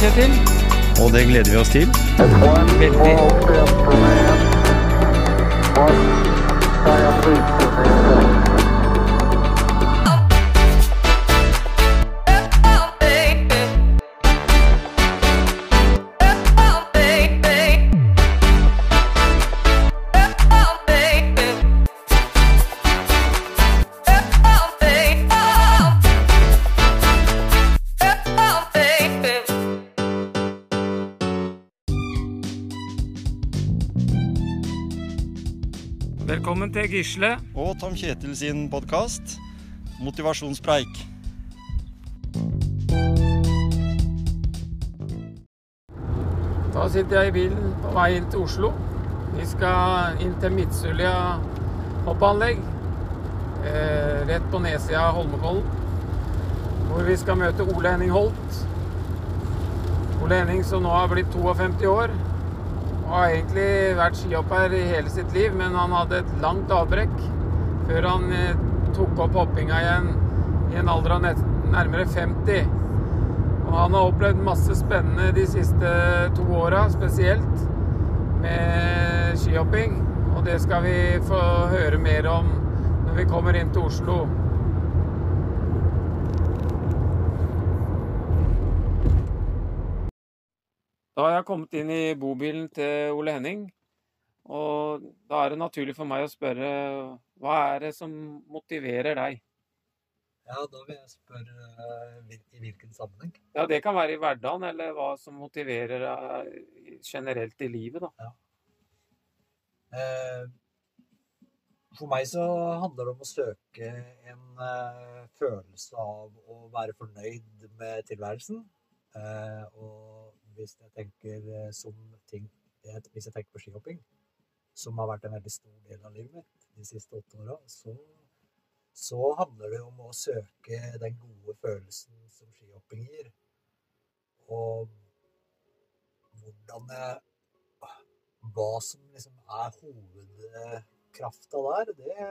gjest, Kjetil. og det gleder vi oss til. Veldig. Til Gisle. Og Tom Kjetil sin podkast, Motivasjonspreik. Da sitter jeg i bilen på vei inn til Oslo. Vi skal inn til Midtsulja hoppanlegg. Eh, rett på nedsida av Holmenkollen. Hvor vi skal møte Ole Henning Holt. Ole Henning som nå har blitt 52 år. Har egentlig vært skihopper hele sitt liv, men han hadde et langt avbrekk før han eh, tok opp hoppinga igjen i en alder av nærmere 50. Og han har opplevd masse spennende de siste to åra, spesielt med skihopping. Og det skal vi få høre mer om når vi kommer inn til Oslo. Da har jeg kommet inn i bobilen til Ole Henning. Og da er det naturlig for meg å spørre hva er det som motiverer deg? Ja, da vil jeg spørre eh, i hvilken sammenheng. Ja, det kan være i hverdagen, eller hva som motiverer deg generelt i livet, da. Ja. For meg så handler det om å søke en eh, følelse av å være fornøyd med tilværelsen. Eh, Og hvis jeg tenker eh, som ting Hvis jeg tenker på skihopping, som har vært en veldig stor del av livet mitt de siste åtte åra, så, så handler det om å søke den gode følelsen som skihopping gir. Og hvordan jeg hva som liksom er hovedkrafta der, det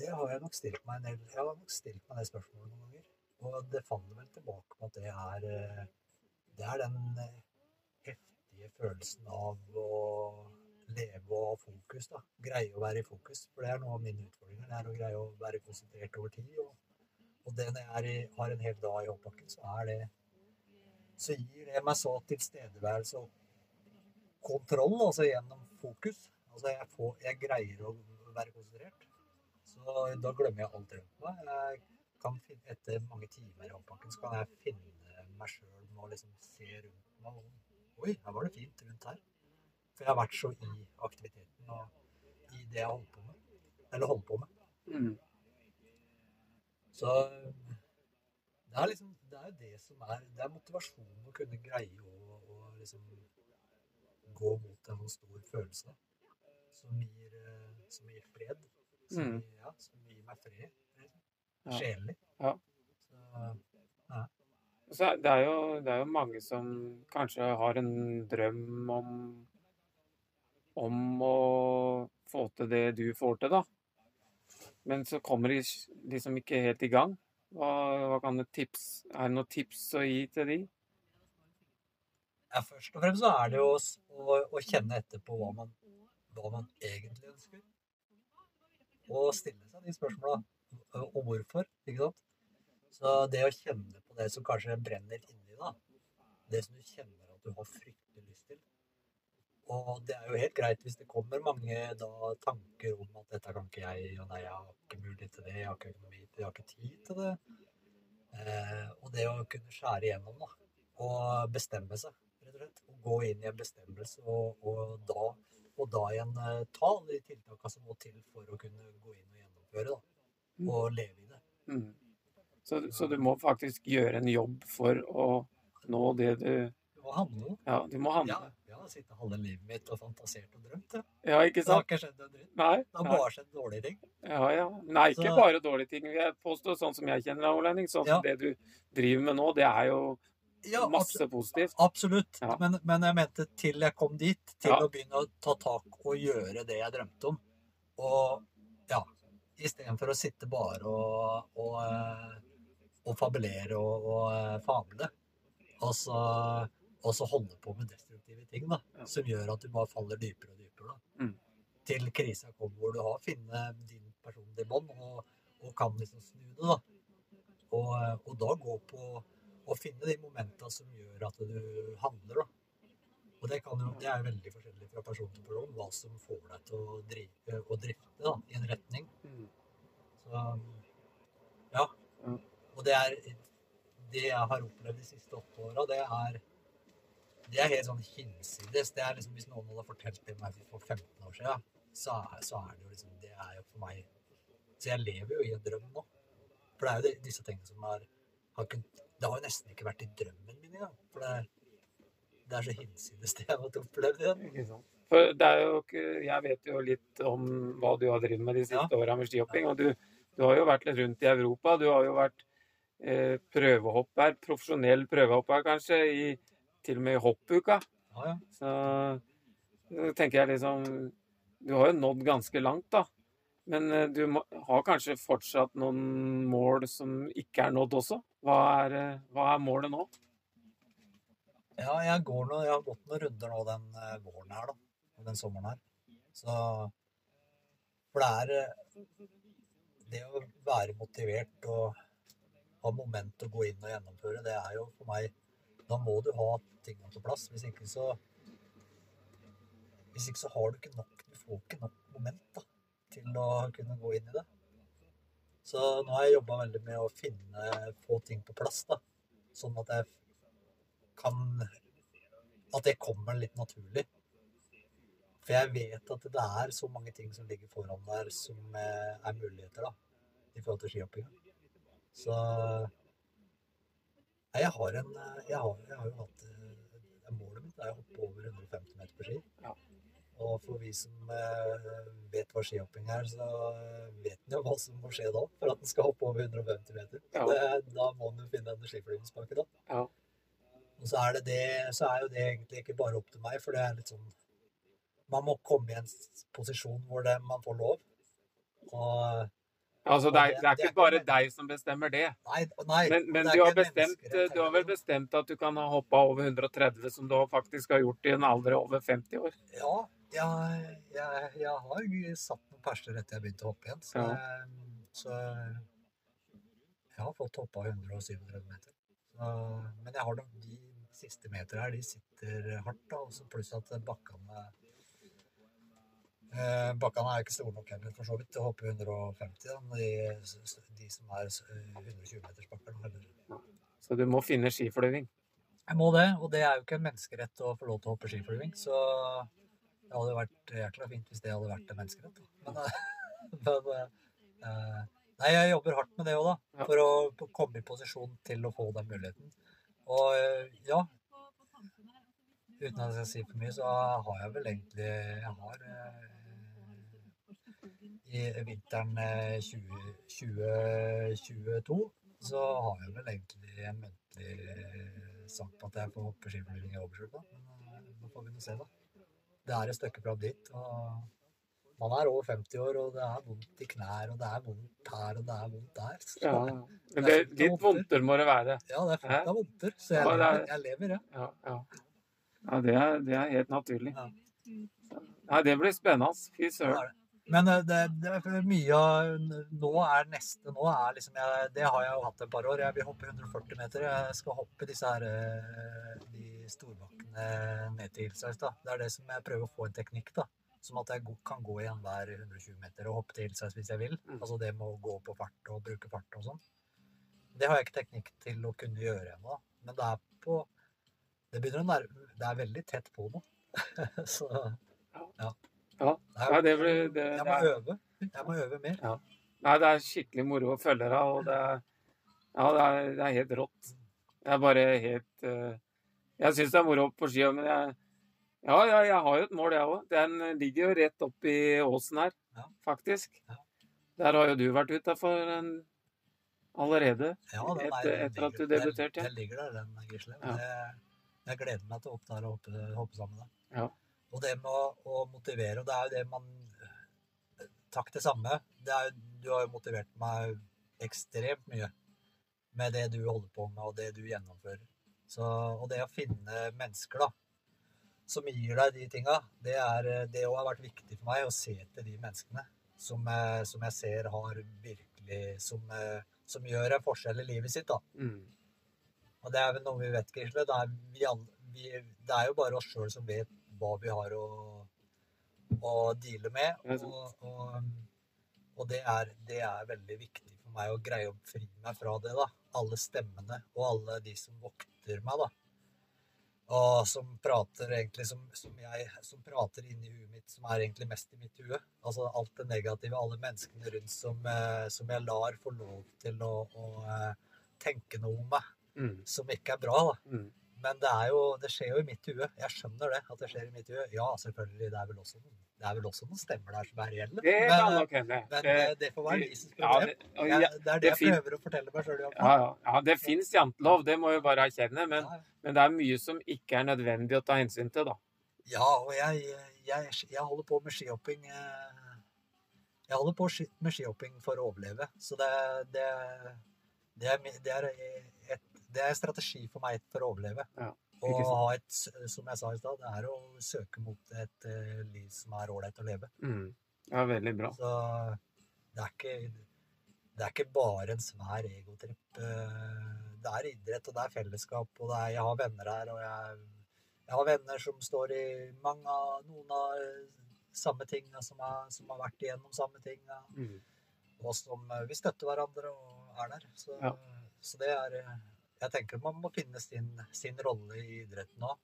Det har jeg nok stilt meg en del Jeg har nok stilt meg det spørsmålet noen ganger. Og det faller vel tilbake på at det er eh, Det er den eh, heftige følelsen av å leve og ha fokus, da. Greie å være i fokus. For det er noe av mine utfordringer. Det er å greie å være konsentrert over tid. Og, og det når jeg i, har en hel dag i hoppbakken, så er det så gir det meg så tilstedeværelse og kontroll, altså gjennom fokus. Altså jeg, får, jeg greier å være konsentrert. Så da glemmer jeg alt rundt meg. Kan finne, etter mange timer i hoppbakken så kan jeg finne meg sjøl med å liksom se rundt meg. Og, Oi, her var det fint rundt her. For jeg har vært så i aktiviteten og i det jeg holder på med. Eller holder på med. Mm. Så det er liksom Det er jo det som er Det er motivasjonen å kunne greie å, å liksom gå mot en sånn stor følelse som gir, eh, som gir fred. Som, Mm. ja, som gir meg fred. Ja. Sjelelig. Ja. Så, Så er- det er, jo, det er jo mange som kanskje har en drøm om om å få til det du får til, da. Men så kommer de liksom ikke helt i gang. Hva, hva kan du tips Er det noen tips å gi til de? ja, først og fremst så er det jo s- å, å kjenne etter på hva man, hva man egentlig ønsker. Og stille seg de spørsmåla. Og hvorfor, ikke sant? Så det å kjenne på det som kanskje brenner inni deg, det som du kjenner at du har fryktelig lyst til Og det er jo helt greit hvis det kommer mange da, tanker om at dette kan ikke jeg, og nei, jeg har ikke mulighet til det, jeg har ikke økonomi til det, jeg har ikke tid til det. Eh, og det å kunne skjære igjennom, da, og bestemme seg, rett og slett. Og gå inn i en bestemmelse, og, og da og da igjen eh, ta alle de tiltakene som må til for å kunne gå inn og gjennomføre, da. Og leve i det. Mm. Så, så du må faktisk gjøre en jobb for å nå det du Du må handle. Ja, du må Ja, handle. jeg har sittet halve livet mitt og fantasert og drømt, Ja, Ja, ikke Det har ikke skjedd en dritt. Nei. Det har nei. bare skjedd dårlige ting. Ja, ja. Nei, ikke Så- bare dårlige ting. Jeg påstår sånn som jeg kjenner deg, Ole Sånn som Ja. det du driver med nå, det er jo Ja, masse positivt. Absolutt. Ja. Men, men jeg mente til jeg kom dit, til Ja. å begynne å ta tak og gjøre det jeg drømte om. Og ja, Istedenfor å sitte bare og, og, eh, og fabulere og, og eh, fable. Og så, og så holde på med destruktive ting da, som gjør at du bare faller dypere og dypere. da. Mm. Til krisa kommer hvor du har funnet din personlige bånd og, og kan liksom snu det. da. Og, og da gå på å finne de momentene som gjør at du handler. da. Og det, kan jo, det er veldig forskjellig fra person til person hva som får deg til å, drive, å drifte da, i en retning. Mm. Så ja. Og det er det jeg har opplevd de siste åtte åra, det er det er helt sånn hinsides. Det er liksom, Hvis noen hadde fortalt det meg for 15 år siden, så så er det jo liksom Det er jo for meg Så jeg lever jo i en drøm nå. For det er jo de, disse tingene som er, har kunnet Det har jo nesten ikke vært i drømmen min engang. For det er, det er så hinsides det jeg har opplevd igjen. For det er jo ikke Jeg vet jo litt om hva du har drevet med de siste Ja. åra med skihopping. Og du, du har jo vært litt rundt i Europa. Du har jo vært eh, prøvehopper, profesjonell prøvehopper kanskje, i, til og med i hoppuka. Ja, ja. Så nå tenker jeg liksom Du har jo nådd ganske langt, da. Men eh, du må, har kanskje fortsatt noen mål som ikke er nådd også? Hva er, eh, hva er målet nå? Ja, jeg, nå, jeg har gått noen runder nå den eh, våren her, da. Den sommeren her. Så For det er eh, Det å være motivert og ha moment å gå inn og gjennomføre, det er jo for meg Da må du ha tingene på plass. Hvis ikke så Hvis ikke så har du ikke nok Du får ikke nok moment da, til å kunne gå inn i det. Så nå har jeg jobba veldig med å finne få ting på plass, da. Sånn at jeg kan At det kommer litt naturlig. For jeg vet at det er så mange ting som ligger foran der som eh, er muligheter, da. I forhold til skihoppinga. Så Nei, jeg har en eh, Jeg har, jeg har jo hatt eh, Målet mitt er å hoppe over 150 meter på ski. Ja. Og for vi som vet hva skihopping er, så vet en jo hva som må skje da for at en skal hoppe over 150 meter. Ja. Det, da må en jo finne en skiflygingspakke, da. Ja. Og så er, det det, så er jo det egentlig ikke bare opp til meg, for det er litt sånn Man må komme i en posisjon hvor det, man får lov. Og Altså, det er, det- er ikke bare deg som bestemmer det. Nei, nei Men, men det du, har bestemt, du har vel bestemt at du kan ha hoppa over 130, som du faktisk har gjort i en alder over 50 år? Ja, jeg, jeg, jeg har satt noen perser etter jeg begynte å hoppe igjen. Så, Ja. så jeg har fått hoppa 137 meter. Så, men jeg har de, de siste meter her, de sitter hardt. da, også Pluss at bakkene eh, Bakkene er ikke store nok heller, for så vidt, til å hoppe 150. Da, de, de som er eh, 120 meters bakker. Eller, Så du må finne skiflyving. Jeg må det, og det er jo ikke en menneskerett å få lov til å hoppe skiflyving, så det hadde vært jækla fint hvis det hadde vært en menneskerett. Da. Men, eh, men eh, Nei, jeg jobber hardt med det òg, da. For å komme i posisjon til å få den muligheten. Og eh, ja Uten at jeg skal si for mye, så har jeg vel egentlig Jeg har eh, I vinteren 2022 20, 2022 så har jeg vel egentlig en muntlig eh, på at jeg får hoppe i Oberstdorf, da. Men eh, nå får vi nå se, da. Det er et stykke fra dit. og man er over 50 år, og det er vondt i knær, og det er vondt her, og det er vondt der. Så, Ja. Men det, litt vondter må det være. Ja, det er fullt av vondter, så jeg Ja, er- lever, jeg lever, ja. Ja, ja. ja det, er, det er helt naturlig. Ja. Nei, det blir spennende. Fy Det søren. Men eh, det, det er mye av Nå er neste Nå er liksom jeg, Det har jeg jo hatt et par år. Jeg vil hoppe 140 meter. Jeg skal hoppe disse her eh, De storbakkene ned til da. Det er det som jeg prøver å få en teknikk, da. Som at jeg kan gå igjen hver 120 meter og hoppe til seg hvis jeg vil. Mm. Altså det med å gå på fart og bruke fart og sånn. Det har jeg ikke teknikk til å kunne gjøre ennå. Men det er på Det begynner å nærme Det er veldig tett på nå. Så Ja. Det er- Ja, det blir det, jeg det må er, øve. Jeg må øve mer. Nei, det er skikkelig moro å følge deg, og det er Ja, det er, det er helt rått. Det er bare helt uh... Jeg syns det er moro på ski, men jeg Ja, ja, jeg har jo et mål, jeg òg. Den ligger jo rett oppi åsen her, Ja. faktisk. Ja. Der har jo du vært utafor allerede. Ja, den er- Etter- at du debuterte, Den, ja. den ligger der, den Gisle. Ja. Det- Jeg gleder meg til å opp der og hoppe, hoppe sammen med deg. Ja. Og det med å, å motivere, og det er jo det man Takk det samme. Det er du har jo motivert meg ekstremt mye med det du holder på med, og det du gjennomfører. Så, og det å finne mennesker da, som gir deg de tinga, det, er, det har vært viktig for meg å se etter de menneskene som, jeg- som jeg ser har virkelig som, eh, som gjør en forskjell i livet sitt. da. Mm. Og det er vel noe vi vet, Gisle. Det, vi alle- vi, det er jo bare oss sjøl som vet hva vi har å, å deale med. Og, og, og det, er, det er veldig viktig for meg å greie å fri meg fra det. da. Alle stemmene og alle de som vokter meg. da. Og som prater egentlig som, som jeg som prater inni huet mitt, som er egentlig mest i mitt hue. Altså alt det negative, alle menneskene rundt som, eh, som jeg lar få lov til å, å eh, tenke noe om meg Mm. som ikke er bra. da. Mm. Men det, er jo, det skjer jo i mitt hue. Jeg skjønner det, at det skjer i mitt hue. Ja, selvfølgelig. Det er vel også noen, det er vel også noen stemmer der som er reelle. Det kan nok hende. men Eh, eh, det får være Lises ja, problem. det, og Jeg, ja, det er det det jeg prøver å fortelle meg sjøl. ja, ja, ja, det fins jantelov, det må vi bare erkjenne. Men, men det er mye som ikke er nødvendig å ta hensyn til, da. Ja, og jeg, jeg, jeg holder på med skihopping eh, Jeg holder på med skihopping for å overleve. Så det, det, det, er, det, er, et, det er en strategi for meg for å overleve. Ja, Og ha et, som jeg sa i stad, det er å søke mot et uh, liv som er ålreit å leve. Mm. Ja, veldig bra. Så det er ikke, det er ikke bare en svær egotripp. eh, Det er idrett, og det er fellesskap, og det er, jeg har venner her, og jeg, jeg har venner som står i mange av noen av eh, samme ting, som har, som har vært igjennom samme ting, Mm. og som vi støtter hverandre og er der. Så, Ja. så det er Jeg tenker man må finne sin, sin rolle i idretten òg.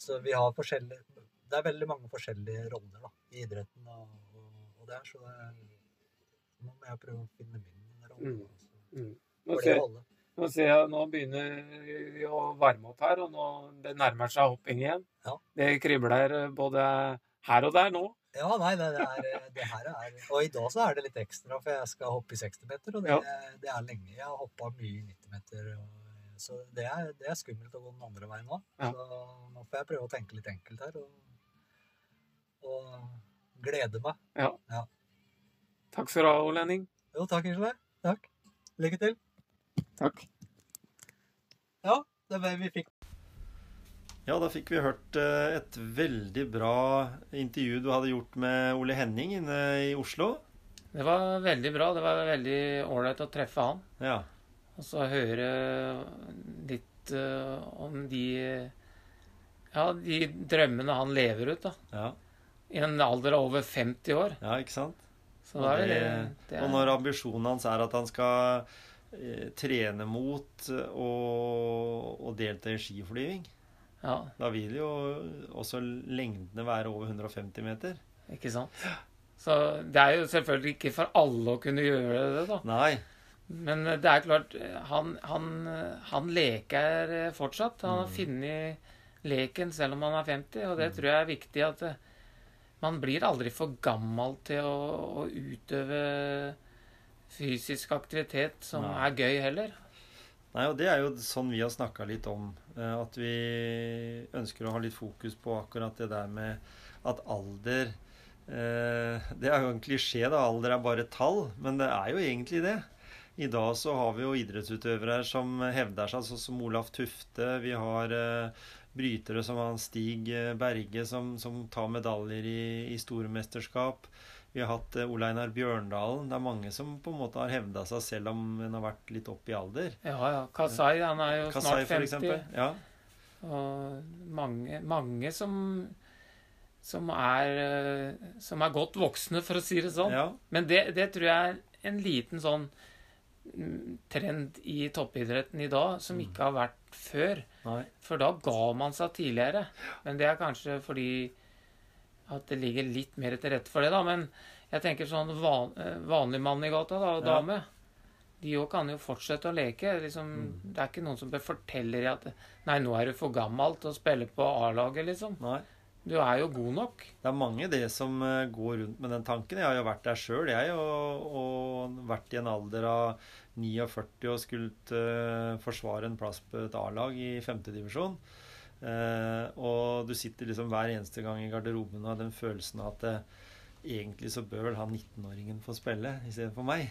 Så vi har forskjellige Det er veldig mange forskjellige roller da, i idretten, og, og, og det er så det, Nå må jeg prøve å finne min rolle. Mm. Mm. Nå, ser, nå ser jeg nå begynner vi å varme opp her, og nå det nærmer seg hopping igjen. Ja. Det kribler eh, både her og der nå. Ja, nei, det, det, er, det her er Og i dag så er det litt ekstra, for jeg skal hoppe i 60 meter, og det, det er lenge. Jeg har hoppa mye i 90 meter, så det er, det er skummelt å gå den andre veien nå. Ja. Så nå får jeg prøve å tenke litt enkelt her, og, og glede meg. Takk skal du ha, Ole Henning. Jo, takk, Isle. Takk. Lykke til. Takk. Ja, det var vi fikk Ja, da fikk vi hørt eh, et veldig bra intervju du hadde gjort med Ole Henning inne i Oslo. Det var veldig bra. Det var veldig ålreit å treffe han. Ja. Og så høre litt uh, om de Ja, de drømmene han lever ut, da. Ja, I en alder av over 50 år. ja ikke sant? Så Og det, det- det Og når ambisjonen hans er at han skal eh, trene mot og, og delta i skiflyving, Ja, da vil jo også lengdene være over 150 meter. ikke sant? Så det er jo selvfølgelig ikke for alle å kunne gjøre det, da. Nei. Men det er klart, han, han, han leker fortsatt. Han har Mm. funnet leken selv om han er 50, og det Mm. tror jeg er viktig at eh, man blir aldri for gammel til å, å utøve fysisk aktivitet som Nei. er gøy heller. Nei, og det er jo sånn vi har snakka litt om. eh, At vi ønsker å ha litt fokus på akkurat det der med at alder eh, Det er jo en klisjé, da. Alder er bare tall. Men det er jo egentlig det. I dag så har vi jo idrettsutøvere som hevder seg, sånn som Olaf Tufte. Vi har eh, brytere som han Stig eh, Berge, som, som tar medaljer i, i store mesterskap. Vi har hatt eh, Ole Einar Bjørndalen. Det er mange som på en måte har hevda seg selv om en har vært litt opp i alder. Ja, ja. Kasai, han er jo Kasai, snart for 50. eksempel. Ja. Og mange, mange som, som, er, som er godt voksne, for å si det sånn. ja. Men det, det tror jeg er en liten sånn trend i toppidretten i dag som Mm. ikke har vært før. Nei. For da ga man seg tidligere. Men det er kanskje fordi at det ligger litt mer til rette for det, da. Men jeg tenker sånn van, eh, vanlig mann i gata, da, og Ja. dame. De òg kan jo fortsette å leke. Liksom, Mm. Det er ikke noen som bør fortelle deg at Nei, nå er du for gammel til å spille på A-laget, liksom. Nei. Du er jo god nok. Det er mange det som eh, går rundt med den tanken. Jeg har jo vært der sjøl, jeg, og, og vært i en alder av 49 og skulle uh, forsvare en plass på et A-lag i femtedivisjon. Uh, og du sitter liksom hver eneste gang i garderoben og har den følelsen av at eh, egentlig så bør vel han 19-åringen få spille istedenfor meg.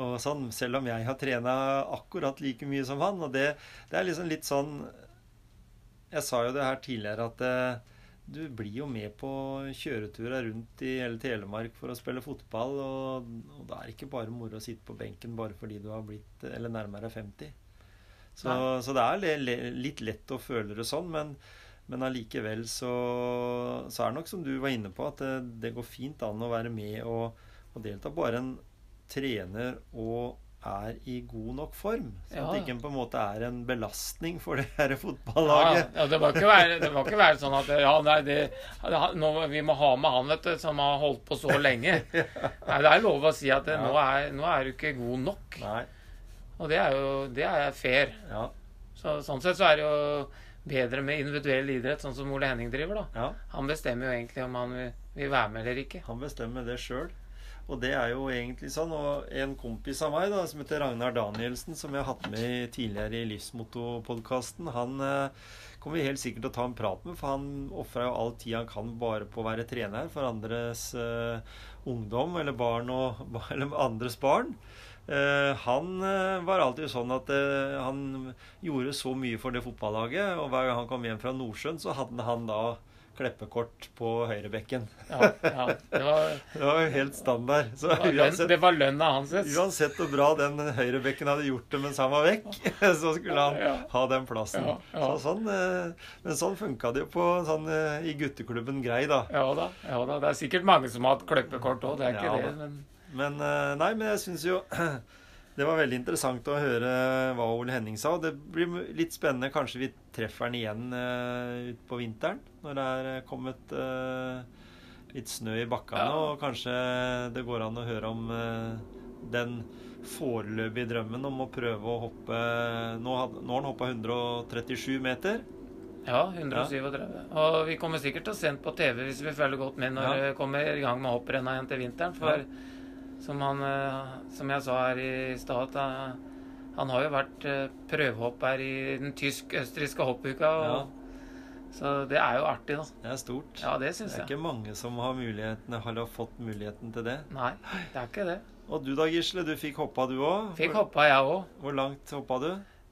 Og sånn, Selv om jeg har trena akkurat like mye som han. Og det, det er liksom litt sånn Jeg sa jo det her tidligere at eh, du blir jo med på kjøreturer rundt i hele Telemark for å spille fotball. Og, og det er ikke bare moro å sitte på benken bare fordi du har blitt eller nærmere 50. Så, så det er litt lett å føle det sånn. men men allikevel så, så, er det nok som du var inne på, at det, det går fint an å være med og, og delta. Bare en trener og er i god nok form. Så ja. at det ikke på en måte er en belastning for det her fotballaget. Ja, ja det, må ikke være, det må ikke være sånn at ja, nei, det, nå, vi må ha med han vet du, som har holdt på så lenge. Nei, Det er lov å si at det, nå, er, nå, er, du ikke god nok. Nei. Og det er jo det er fair. Så, sånn sett så er det jo bedre med individuell idrett, sånn som Ole Henning driver. da. Ja. Han bestemmer jo egentlig om han vil, vil være med eller ikke. Han bestemmer det sjøl. Og det er jo egentlig sånn. Og en kompis av meg da, som heter Ragnar Danielsen, som jeg har hatt med tidligere i Livsmotto-podkasten, han eh, kommer vi helt sikkert til å ta en prat med, for han ofra jo all tid han kan bare på å være trener for andres eh, ungdom eller barn og eller andres barn. Uh, han uh, var alltid sånn at uh, han gjorde så mye for det fotballaget. Og hver gang han kom hjem fra Nordsjøen, så hadde han da kleppekort på høyrebekken. Ja, ja, det, var, det var jo helt standard. Så det, var uansett, det var lønna hans. Uansett hvor bra den høyrebekken hadde gjort det mens han var vekk, så skulle han ja. ha den plassen. Så sånn, men sånn funka det jo på sånn, i gutteklubben Grei, da. Ja da, ja da. Det er sikkert mange som har hatt kleppekort òg, det er ikke det. men... Men eh, nei, men jeg syns jo det var veldig interessant å høre hva Ole Henning sa. Det blir litt spennende. Kanskje vi treffer han igjen uh, utpå vinteren når det er eh, kommet uh, litt snø i bakkene. Ja. Og kanskje det går an å høre om uh, den foreløpige drømmen om å prøve å hoppe Nå, had, nå har han hoppa 137 meter. Ja, 137. Ja. Og vi kommer sikkert til å se den på TV hvis vi følger godt med når ja. vi kommer i gang med hopprenna igjen til vinteren. For ja. Som, han, eh, som jeg sa her i stad, han har jo vært eh, prøvehopper i den tysk-østerrikske hoppuka. Og, ja. Så det er jo artig, da. Det er stort. Ja, Det synes jeg. Det er jeg. ikke mange som har, muligheten, har fått muligheten til det. Nei, det er ikke det. Og du da, Gisle? Du fikk hoppa, du òg? Fikk hoppa, jeg òg. Hvor langt hoppa du?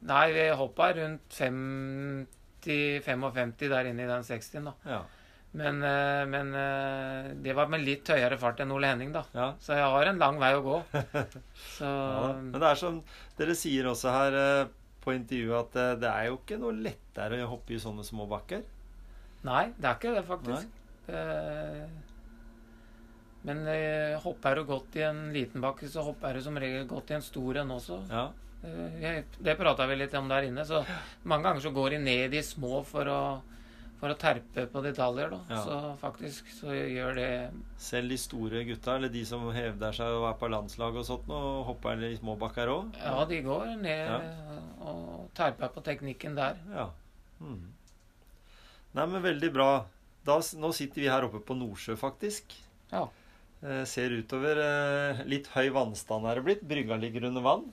Nei, vi hoppa rundt 50-55 der inne i den 60-en, da. Ja. Men, eh, men, eh, det var med litt høyere fart enn Ole Henning, da. Ja. Så jeg har en lang vei å gå. Så, ja, men det er som dere sier også her eh, på intervjuet, at det er jo ikke noe lettere å hoppe i sånne små bakker. Nei, det er ikke det, faktisk. Det, men hopper du godt i en liten bakke, så hopper du som regel godt i en stor en også. Ja. Det prata vi litt om der inne. Så mange ganger så går de ned i små for å for å terpe på detaljer, da. Ja. Så faktisk så gjør det Selv de store gutta, eller de som hevder seg å være på landslag og sånt, og hopper i små bakker òg? Ja, de går ned ja. og terper på teknikken der. Ja. Hmm. Nei, men veldig bra. Da, nå sitter vi her oppe på Nordsjø, faktisk. Ja. Eh, ser utover. Eh, litt høy vannstand er det blitt. Brygga ligger under vann.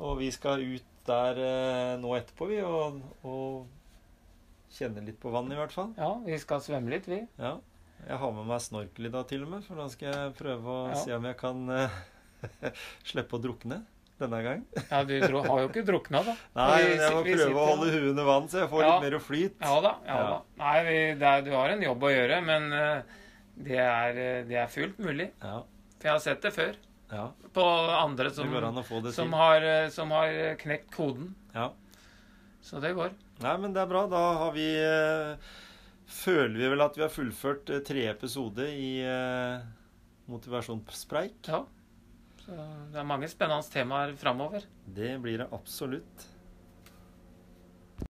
Og vi skal ut der eh, nå etterpå, vi, og, og Kjenne litt på vannet, i hvert fall. Ja, vi skal svømme litt, vi. Ja. Jeg har med meg snorkel i dag, til og med, for da skal jeg prøve å ja. se om jeg kan uh, slippe å drukne denne gang. ja, du har jo ikke drukna, da. Nei, men jeg må prøve å holde huet under vann, så jeg får ja. litt mer flyt. Ja da. ja, ja. da. Nei, vi, er, du har en jobb å gjøre, men uh, det, er, eh, det, er, fullt mulig. Ja. For jeg har sett det før. Ja. På andre som, som har, som, har, knekt koden. Ja. Så det går. Nei, men det er bra. Da har vi eh, Føler vi vel at vi har fullført eh, tre episoder i eh, Motivasjonspreik. Ja. Så det er mange spennende temaer framover. Det blir det absolutt.